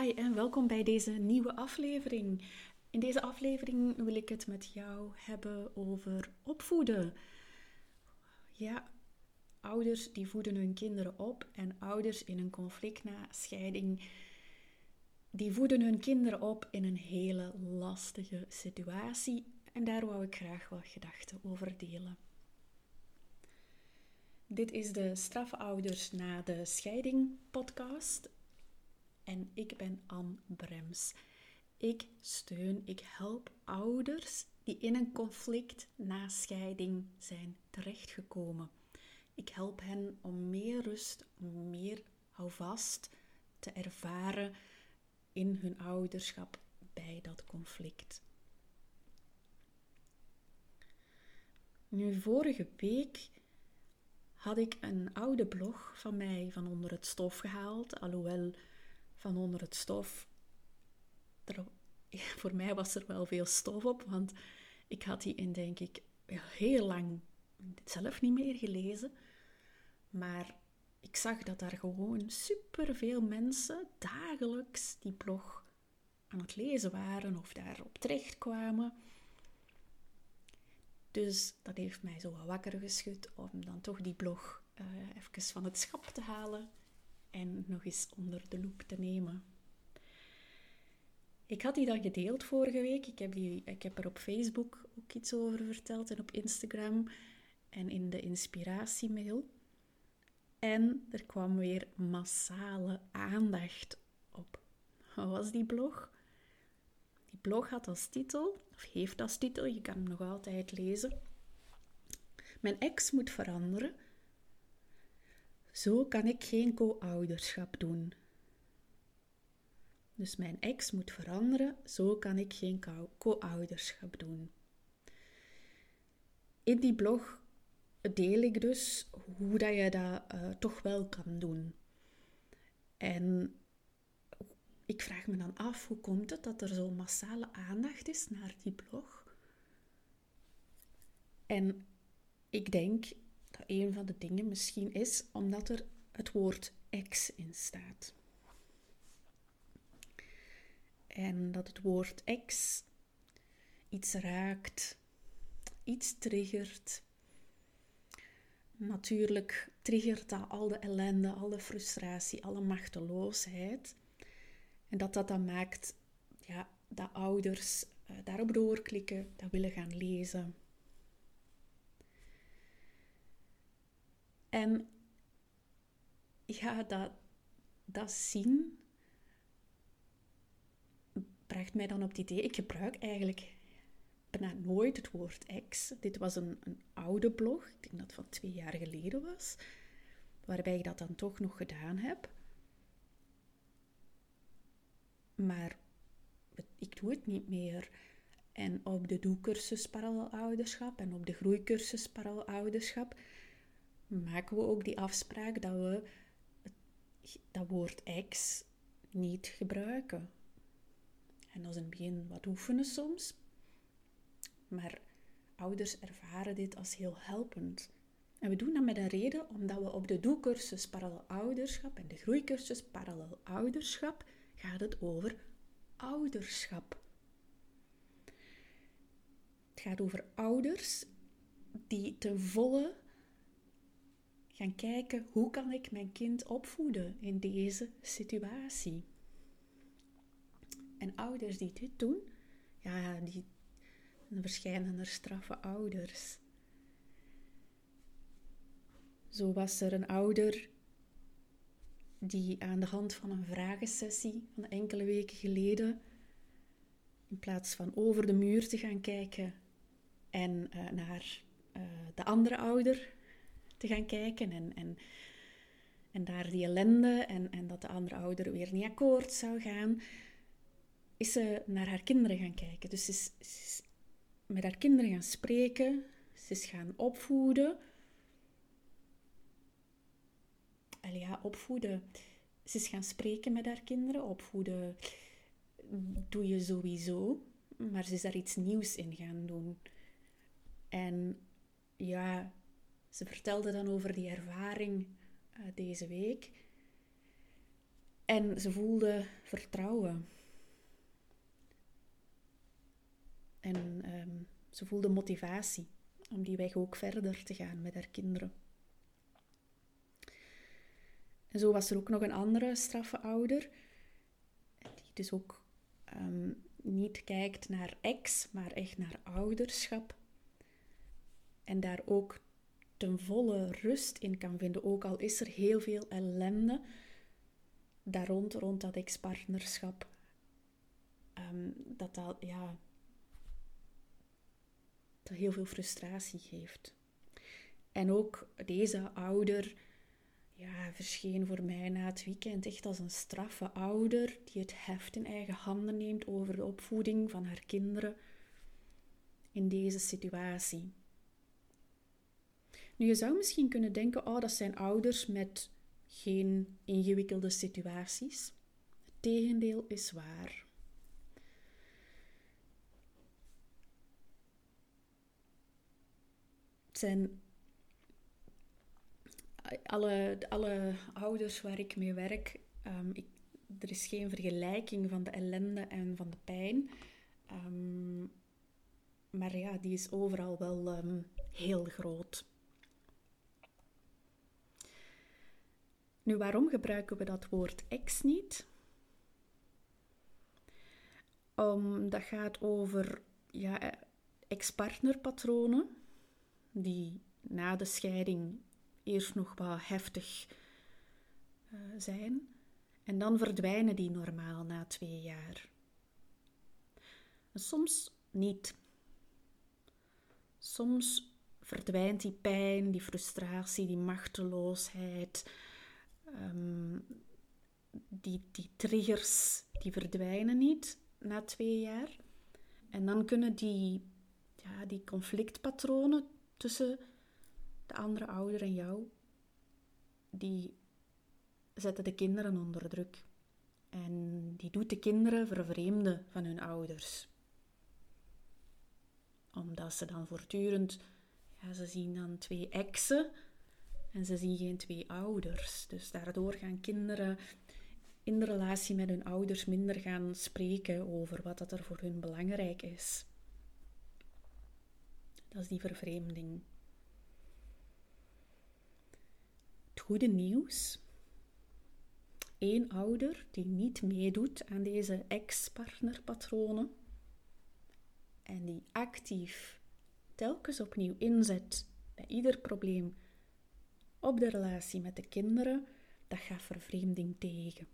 Hi en welkom bij deze nieuwe aflevering. In deze aflevering wil ik het met jou hebben over opvoeden. Ja, ouders die voeden hun kinderen op en ouders in een conflict na scheiding, die voeden hun kinderen op in een hele lastige situatie. En daar wou ik graag wat gedachten over delen. Dit is de Strafouders na de Scheiding podcast en ik ben Anne Brems. Ik steun, ik help ouders die in een conflict na scheiding zijn terechtgekomen. Ik help hen om meer rust, meer houvast te ervaren in hun ouderschap bij dat conflict. Nu, vorige week had ik een oude blog van mij van onder het stof gehaald, alhoewel van onder het stof. Voor mij was er wel veel stof op, want ik had die in, denk ik, heel lang zelf niet meer gelezen. Maar ik zag dat daar gewoon superveel mensen dagelijks die blog aan het lezen waren of daarop terechtkwamen. Dus dat heeft mij zo wat wakker geschud om dan toch die blog uh, even van het schap te halen en nog eens onder de loep te nemen. Ik had die dan gedeeld vorige week. Ik heb, die, ik heb er op Facebook ook iets over verteld en op Instagram en in de inspiratiemail. En er kwam weer massale aandacht op. Wat was die blog? Die blog had als titel, of heeft als titel, je kan hem nog altijd lezen. Mijn ex moet veranderen zo kan ik geen co-ouderschap doen. Dus mijn ex moet veranderen, zo kan ik geen co-ouderschap doen. In die blog deel ik dus hoe dat je dat uh, toch wel kan doen. En ik vraag me dan af, hoe komt het dat er zo massale aandacht is naar die blog? En ik denk dat een van de dingen misschien is omdat er het woord ex in staat. En dat het woord ex iets raakt, iets triggert. Natuurlijk triggert dat al de ellende, alle frustratie, alle machteloosheid. En dat dat dan maakt ja, dat ouders uh, daarop doorklikken, dat willen gaan lezen, En ja, dat, dat zien bracht mij dan op het idee, ik gebruik eigenlijk bijna nooit het woord ex. Dit was een, een oude blog, ik denk dat het van twee jaar geleden was, waarbij ik dat dan toch nog gedaan heb. Maar ik doe het niet meer. En op de doelcursus parallelouderschap en op de groeicursus parallelouderschap maken we ook die afspraak dat we dat woord ex niet gebruiken. En dat is in het begin wat oefenen soms, maar ouders ervaren dit als heel helpend. En we doen dat met een reden omdat we op de doelcursus parallel ouderschap en de groeicursus parallel ouderschap gaat het over ouderschap. Het gaat over ouders die ten volle gaan kijken hoe kan ik mijn kind opvoeden in deze situatie. En ouders die dit doen, ja, die, verschijnen er straffe ouders. Zo was er een ouder die aan de hand van een vragensessie van enkele weken geleden, in plaats van over de muur te gaan kijken en uh, naar uh, de andere ouder te gaan kijken en, en, en daar die ellende en, en dat de andere ouder weer niet akkoord zou gaan, is ze naar haar kinderen gaan kijken. Dus ze is, met haar kinderen gaan spreken, ze is gaan opvoeden. Allee, ja, opvoeden. Ze is gaan spreken met haar kinderen. Opvoeden doe je sowieso, maar ze is daar iets nieuws in gaan doen. En ja, ze vertelde dan over die ervaring uh, deze week. En ze voelde vertrouwen. En ehm, ze voelde motivatie om die weg ook verder te gaan met haar kinderen. En zo was er ook nog een andere straffe ouder, die dus ook ehm, niet kijkt naar ex, maar echt naar ouderschap. En daar ook ten volle rust in kan vinden, ook al is er heel veel ellende daar rond, rond dat ex-partnerschap. Ehm, dat dat, ja, dat heel veel frustratie geeft. En ook deze ouder ja, verscheen voor mij na het weekend echt als een straffe ouder die het heft in eigen handen neemt over de opvoeding van haar kinderen in deze situatie. Nu, je zou misschien kunnen denken, oh, dat zijn ouders met geen ingewikkelde situaties. Het tegendeel is waar. Het zijn alle, alle ouders waar ik mee werk, um, ik, er is geen vergelijking van de ellende en van de pijn. Um, maar ja, die is overal wel um, heel groot. Nu, waarom gebruiken we dat woord ex niet? Um, dat gaat over ja, ex-partnerpatronen die na de scheiding eerst nog wat heftig uh, zijn en dan verdwijnen die normaal na twee jaar. En soms niet. Soms verdwijnt die pijn, die frustratie, die machteloosheid, um, die, die triggers, die verdwijnen niet na twee jaar. En dan kunnen die, ja, die conflictpatronen tussen de andere ouder en jou, die zetten de kinderen onder druk. En die doet de kinderen vervreemden van hun ouders. Omdat ze dan voortdurend, ja, ze zien dan twee exen en ze zien geen twee ouders. Dus daardoor gaan kinderen in de relatie met hun ouders minder gaan spreken over wat dat er voor hun belangrijk is. Dat is die vervreemding. Het goede nieuws. Eén ouder die niet meedoet aan deze ex-partnerpatronen en die actief telkens opnieuw inzet bij ieder probleem op de relatie met de kinderen, dat gaat vervreemding tegen.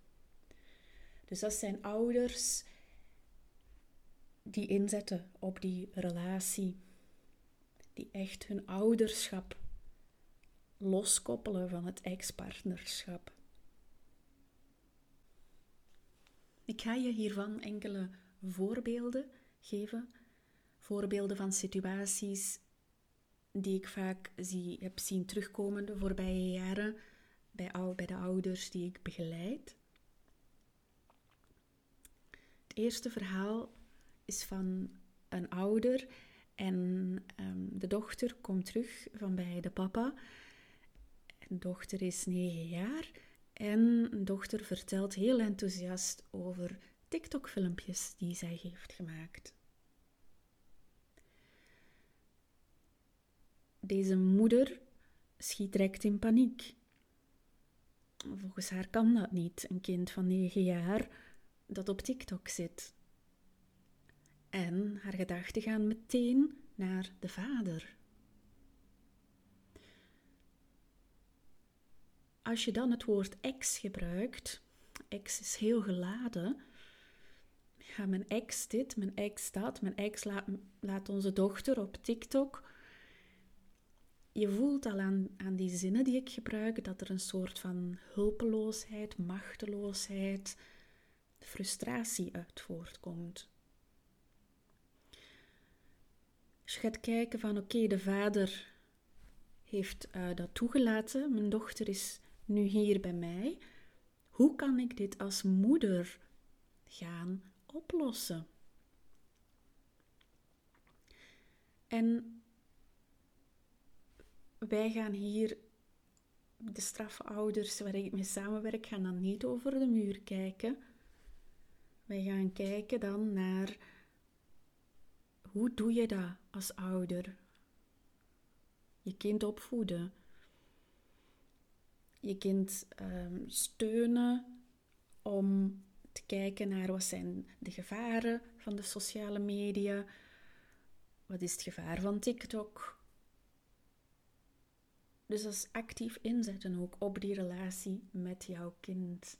Dus dat zijn ouders die inzetten op die relatie, die echt hun ouderschap loskoppelen van het ex-partnerschap. Ik ga je hiervan enkele voorbeelden geven. Voorbeelden van situaties die ik vaak zie, heb zien terugkomen de voorbije jaren bij, bij de ouders die ik begeleid. Het eerste verhaal is van een ouder en um, de dochter komt terug van bij de papa een dochter is negen jaar en een dochter vertelt heel enthousiast over TikTok-filmpjes die zij heeft gemaakt. Deze moeder schiet direct in paniek. Volgens haar kan dat niet, een kind van negen jaar dat op TikTok zit. En haar gedachten gaan meteen naar de vader. Als je dan het woord ex gebruikt, ex is heel geladen. Ja, mijn ex dit, mijn ex dat, mijn ex laat onze dochter op TikTok. Je voelt al aan, aan die zinnen die ik gebruik dat er een soort van hulpeloosheid, machteloosheid, frustratie uit voortkomt. Je gaat kijken van oké, de vader heeft uh, dat toegelaten, mijn dochter is nu hier bij mij. Hoe kan ik dit als moeder gaan oplossen? En wij gaan hier de straffouders waar ik mee samenwerk gaan dan niet over de muur kijken. Wij gaan kijken dan naar hoe doe je dat als ouder? Je kind opvoeden. Je kind um, steunen om te kijken naar wat zijn de gevaren van de sociale media. Wat is het gevaar van TikTok? Dus dat is actief inzetten ook op die relatie met jouw kind.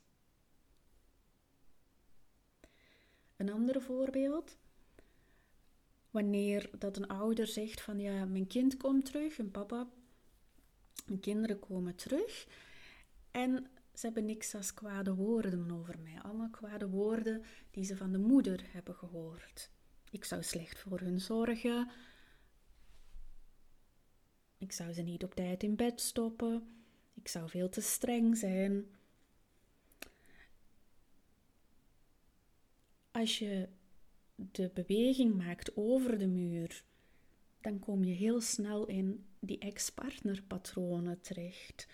Een ander voorbeeld. Wanneer dat een ouder zegt van ja, mijn kind komt terug, een papa, mijn kinderen komen terug en ze hebben niks als kwade woorden over mij. Allemaal kwade woorden die ze van de moeder hebben gehoord. Ik zou slecht voor hun zorgen. Ik zou ze niet op tijd in bed stoppen. Ik zou veel te streng zijn. Als je de beweging maakt over de muur, dan kom je heel snel in die ex-partnerpatronen terecht.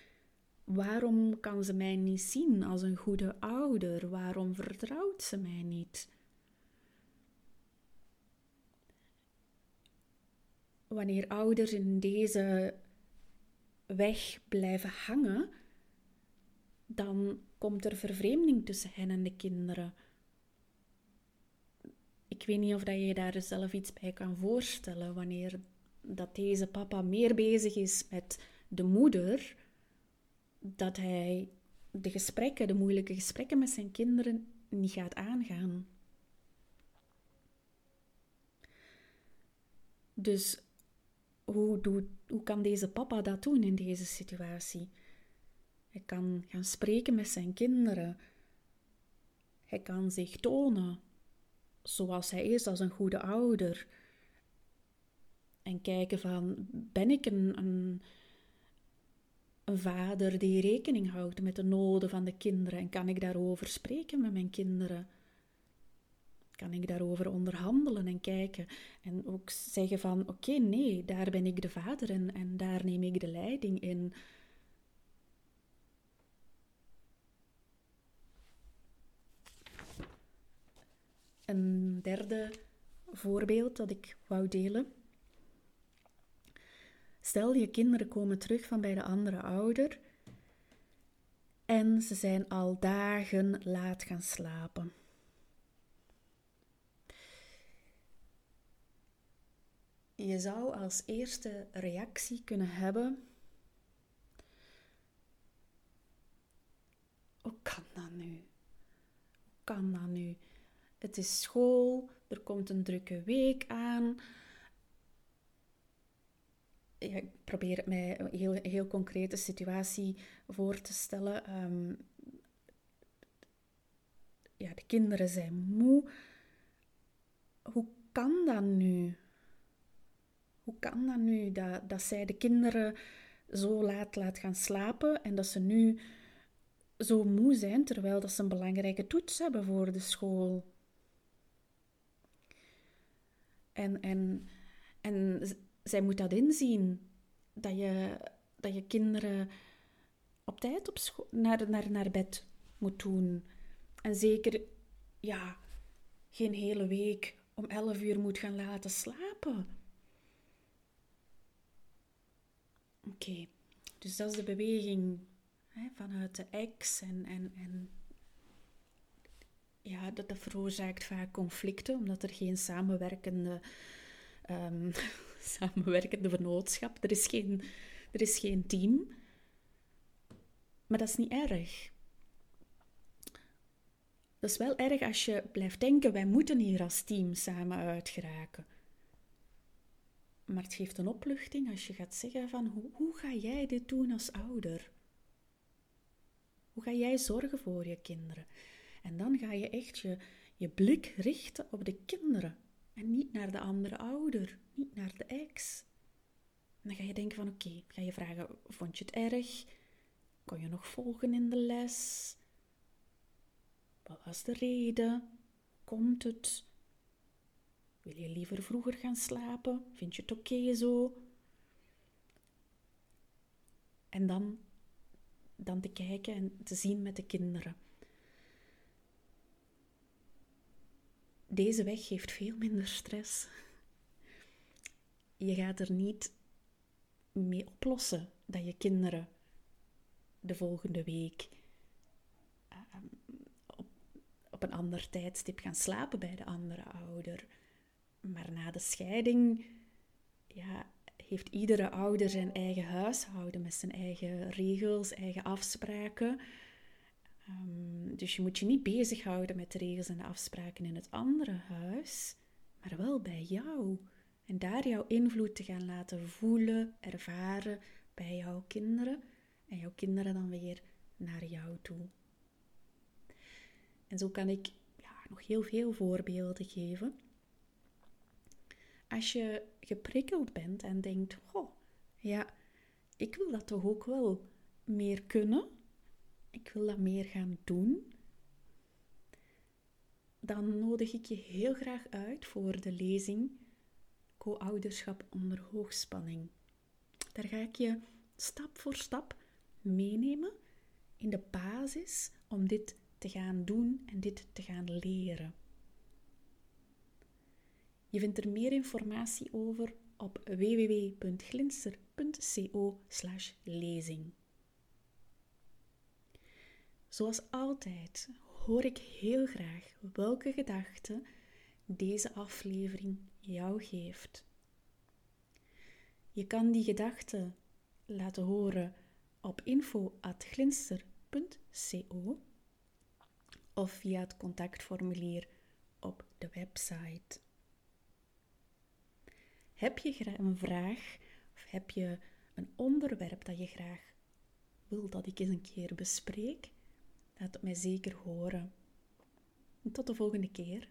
Waarom kan ze mij niet zien als een goede ouder? Waarom vertrouwt ze mij niet? Wanneer ouders in deze weg blijven hangen, dan komt er vervreemding tussen hen en de kinderen. Ik weet niet of dat je daar zelf iets bij kan voorstellen wanneer dat deze papa meer bezig is met de moeder dat hij de gesprekken, de moeilijke gesprekken met zijn kinderen niet gaat aangaan. Dus hoe, hoe kan deze papa dat doen in deze situatie? Hij kan gaan spreken met zijn kinderen. Hij kan zich tonen zoals hij is als een goede ouder. En kijken van, ben ik een een vader die rekening houdt met de noden van de kinderen en kan ik daarover spreken met mijn kinderen? Kan ik daarover onderhandelen en kijken en ook zeggen van oké, nee, daar ben ik de vader en, en daar neem ik de leiding in. Een derde voorbeeld dat ik wou delen Stel je kinderen komen terug van bij de andere ouder en ze zijn al dagen laat gaan slapen. Je zou als eerste reactie kunnen hebben: Hoe kan dat nu? Hoe kan dat nu? Het is school, er komt een drukke week aan ik probeer mij een heel, heel concrete situatie voor te stellen. Ehm, ja, de kinderen zijn moe. Hoe kan dat nu? Hoe kan dat nu dat, dat zij de kinderen zo laat laat gaan slapen en dat ze nu zo moe zijn terwijl dat ze een belangrijke toets hebben voor de school? En, en, en zij moet dat inzien. Dat je, dat je kinderen op tijd op naar, naar, naar bed moet doen. En zeker, ja, geen hele week om 11 uur moet gaan laten slapen. Oké, dus dat is de beweging hè, vanuit de ex en, en, en ja, dat, dat veroorzaakt vaak conflicten, omdat er geen samenwerkende um, samenwerkende vernootschap. Er is, geen, er is geen team. Maar dat is niet erg. Dat is wel erg als je blijft denken, wij moeten hier als team samen uitgeraken. Maar het geeft een opluchting als je gaat zeggen van, hoe, hoe ga jij dit doen als ouder? Hoe ga jij zorgen voor je kinderen? En dan ga je echt je, je blik richten op de kinderen. En niet naar de andere ouder, niet naar de ex. Dan ga je denken van oké, ga je vragen, vond je het erg? Kon je nog volgen in de les? Wat was de reden? Komt het? Wil je liever vroeger gaan slapen? Vind je het oké zo? En dan dan te kijken en te zien met de kinderen. Deze weg geeft veel minder stress. Je gaat er niet mee oplossen dat je kinderen de volgende week ehm, op, op een ander tijdstip gaan slapen bij de andere ouder. Maar na de scheiding ja, heeft iedere ouder zijn eigen huishouden met zijn eigen regels, eigen afspraken. Ehm, dus je moet je niet bezighouden met de regels en de afspraken in het andere huis, maar wel bij jou. En daar jouw invloed te gaan laten voelen, ervaren bij jouw kinderen en jouw kinderen dan weer naar jou toe. En zo kan ik ja, nog heel veel voorbeelden geven. Als je geprikkeld bent en denkt, oh, ja, ik wil dat toch ook wel meer kunnen, ik wil dat meer gaan doen, dan nodig ik je heel graag uit voor de lezing Co-ouderschap onder hoogspanning. Daar ga ik je stap voor stap meenemen in de basis om dit te gaan doen en dit te gaan leren. Je vindt er meer informatie over op www.glinster.co/lezing. Zoals altijd hoor ik heel graag welke gedachten deze aflevering jou geeft. Je kan die gedachten laten horen op info.glinster.co of via het contactformulier op de website. Heb je een vraag of heb je een onderwerp dat je graag wil dat ik eens een keer bespreek? Laat het mij zeker horen. tot de volgende keer.